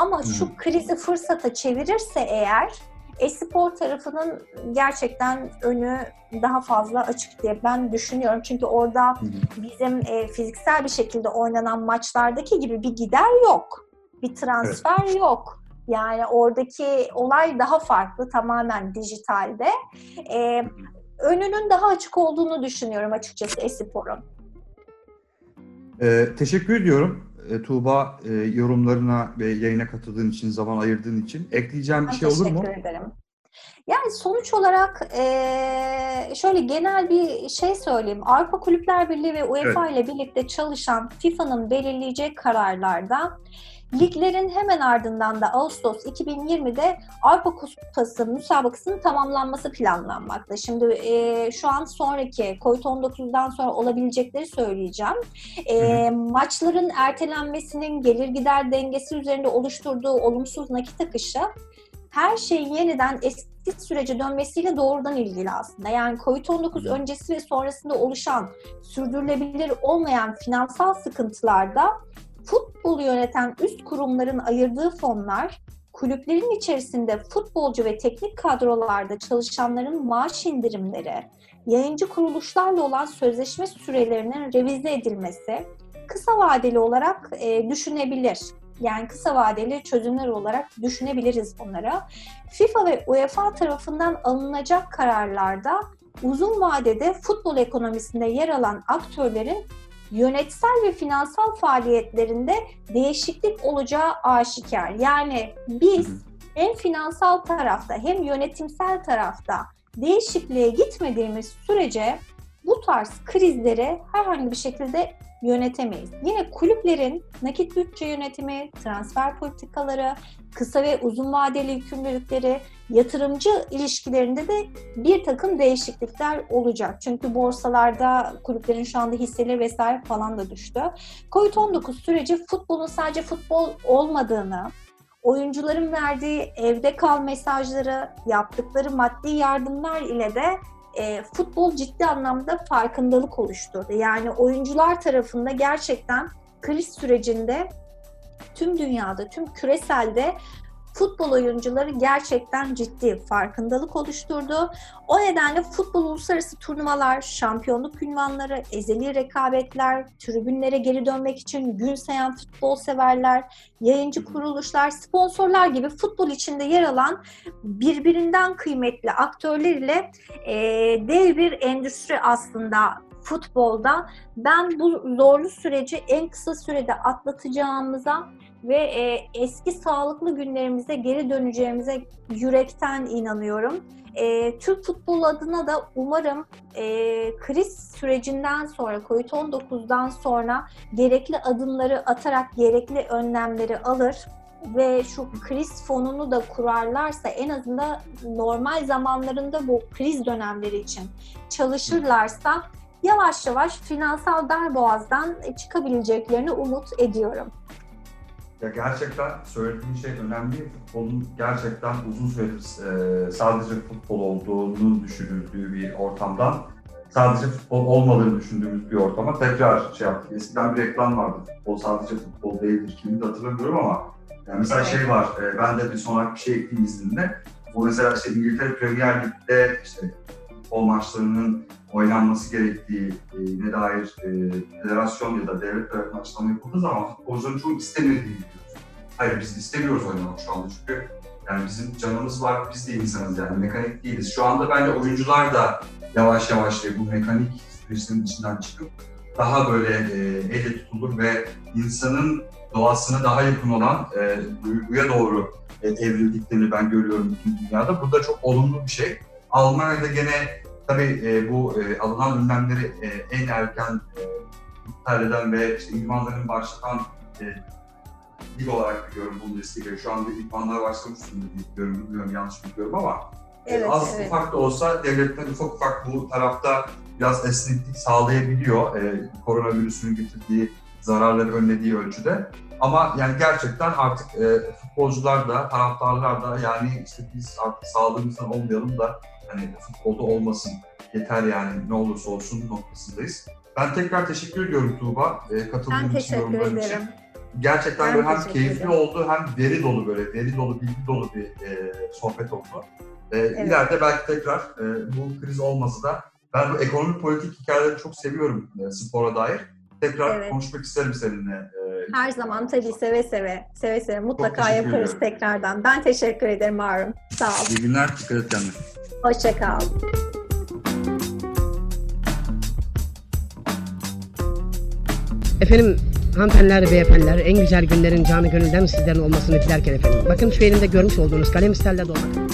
Ama şu Hı. krizi fırsata çevirirse eğer e-spor tarafının gerçekten önü daha fazla açık diye ben düşünüyorum. Çünkü orada bizim e, fiziksel bir şekilde oynanan maçlardaki gibi bir gider yok. Bir transfer yok. Yani oradaki olay daha farklı, tamamen dijitalde. E, önünün daha açık olduğunu düşünüyorum açıkçası e-sporun. Ee, teşekkür ediyorum e, Tuğba e, yorumlarına ve yayına katıldığın için, zaman ayırdığın için. Ekleyeceğim bir Ben şey olur mu? teşekkür ederim. Yani sonuç olarak eee, şöyle genel bir şey söyleyeyim. Avrupa Kulüpler Birliği ve UEFA ile birlikte çalışan FIFA'nın belirleyeceği kararlarda liglerin hemen ardından da Ağustos 2020'de Avrupa Kupası müsabakasının tamamlanması planlanmakta. Şimdi eee, şu an sonraki COVID-19'dan sonra olabilecekleri söyleyeceğim. Eee, maçların ertelenmesinin gelir gider dengesi üzerinde oluşturduğu olumsuz nakit akışı her şeyin yeniden eski sürece dönmesiyle doğrudan ilgili aslında. Yani COVID-19 öncesi ve sonrasında oluşan sürdürülebilir olmayan finansal sıkıntılarda futbolu yöneten üst kurumların ayırdığı fonlar kulüplerin içerisinde futbolcu ve teknik kadrolarda çalışanların maaş indirimleri, yayıncı kuruluşlarla olan sözleşme sürelerinin revize edilmesi kısa vadeli olarak e, düşünebilir. Yani kısa vadeli çözümler olarak düşünebiliriz bunlara. FIFA ve UEFA tarafından alınacak kararlarda uzun vadede futbol ekonomisinde yer alan aktörlerin yönetsel ve finansal faaliyetlerinde değişiklik olacağı aşikar. Yani biz hem finansal tarafta hem yönetimsel tarafta değişikliğe gitmediğimiz sürece bu tarz krizleri herhangi bir şekilde yönetemeyiz. Yine kulüplerin nakit bütçe yönetimi, transfer politikaları, kısa ve uzun vadeli yükümlülükleri, yatırımcı ilişkilerinde de bir takım değişiklikler olacak. Çünkü borsalarda kulüplerin şu anda hisseleri vesaire falan da düştü. Covid-19 süreci futbolun sadece futbol olmadığını, oyuncuların verdiği evde kal mesajları, yaptıkları maddi yardımlar ile de e, futbol ciddi anlamda farkındalık oluşturdu. Yani oyuncular tarafında gerçekten kriz sürecinde tüm dünyada, tüm küreselde futbol oyuncuları gerçekten ciddi farkındalık oluşturdu. O nedenle futbol uluslararası turnuvalar, şampiyonluk ünvanları, ezeli rekabetler, tribünlere geri dönmek için gün sayan futbol severler, yayıncı kuruluşlar, sponsorlar gibi futbol içinde yer alan birbirinden kıymetli aktörlerle e, dev bir endüstri aslında futbolda. Ben bu zorlu süreci en kısa sürede atlatacağımıza ve e, eski sağlıklı günlerimize geri döneceğimize yürekten inanıyorum. E, Türk futbol adına da umarım e, kriz sürecinden sonra, COVID-19'dan sonra gerekli adımları atarak gerekli önlemleri alır ve şu kriz fonunu da kurarlarsa en azından normal zamanlarında bu kriz dönemleri için çalışırlarsa yavaş yavaş finansal darboğazdan çıkabileceklerini umut ediyorum. Ya gerçekten söylediğin şey önemli. Futbolun gerçekten uzun süredir e, sadece futbol olduğunu düşünüldüğü bir ortamdan sadece futbol olmadığını düşündüğümüz bir ortama tekrar şey yaptık. Eskiden bir reklam vardı. Futbol sadece futbol değildir. Kimini de hatırlamıyorum ama yani mesela Evet. şey var. e, ben de bir sonraki bir şey ekleyeyim izninle. Bu mesela işte İngiltere Premier Lig'de işte futbol maçlarının oynanması gerektiği ne dair e, federasyon ya da devlet tarafından açıklama yapıldığı zaman futbolcuların çoğu istemediğini biliyoruz. Hayır biz istemiyoruz oynamak şu anda çünkü yani bizim canımız var, biz de insanız yani mekanik değiliz. Şu anda bence oyuncular da yavaş yavaş bu mekanik süreçlerin içinden çıkıp daha böyle e, elle tutulur ve insanın doğasına daha yakın olan e, duyguya doğru e, evrildiklerini ben görüyorum bütün dünyada. Bu da çok olumlu bir şey. Almanya'da gene tabii e, bu e, alınan önlemleri e, en erken e, iptal eden ve işte idmanların başlatan e, lig olarak biliyorum Bundesliga. Şu anda idmanlar başlamış diye biliyorum, bilmiyorum yanlış biliyorum ama Evet, e, az evet. ufak da olsa devletler ufak ufak bu tarafta biraz esneklik sağlayabiliyor e, koronavirüsün getirdiği zararları önlediği ölçüde. Ama yani gerçekten artık e, futbolcular da, taraftarlar da yani işte biz artık sağlığımızdan olmayalım da hani futbolda olmasın yeter yani ne olursa olsun noktasındayız. Ben tekrar teşekkür ediyorum Tuğba e, katıldığın Ben için, teşekkür yorumların için. ederim. Gerçekten Ben böyle hem keyifli ederim. oldu hem veri dolu böyle veri dolu bilgi dolu bir e, sohbet oldu. E, İleride belki tekrar e, bu kriz olmasa da ben bu ekonomik politik hikayeleri çok seviyorum e, spora dair. Tekrar Evet. konuşmak isterim seninle. Her zaman tabii seve seve, seve seve mutlaka yaparız ederim. tekrardan. Ben teşekkür ederim Harun. Sağ ol. İyi günler, dikkat et kendine. Hoşça kal. Efendim hanımefendiler, beyefendiler en güzel günlerin canı gönülden sizlerin olmasını dilerken efendim. Bakın şu elimde görmüş olduğunuz kalem isterle dolmak.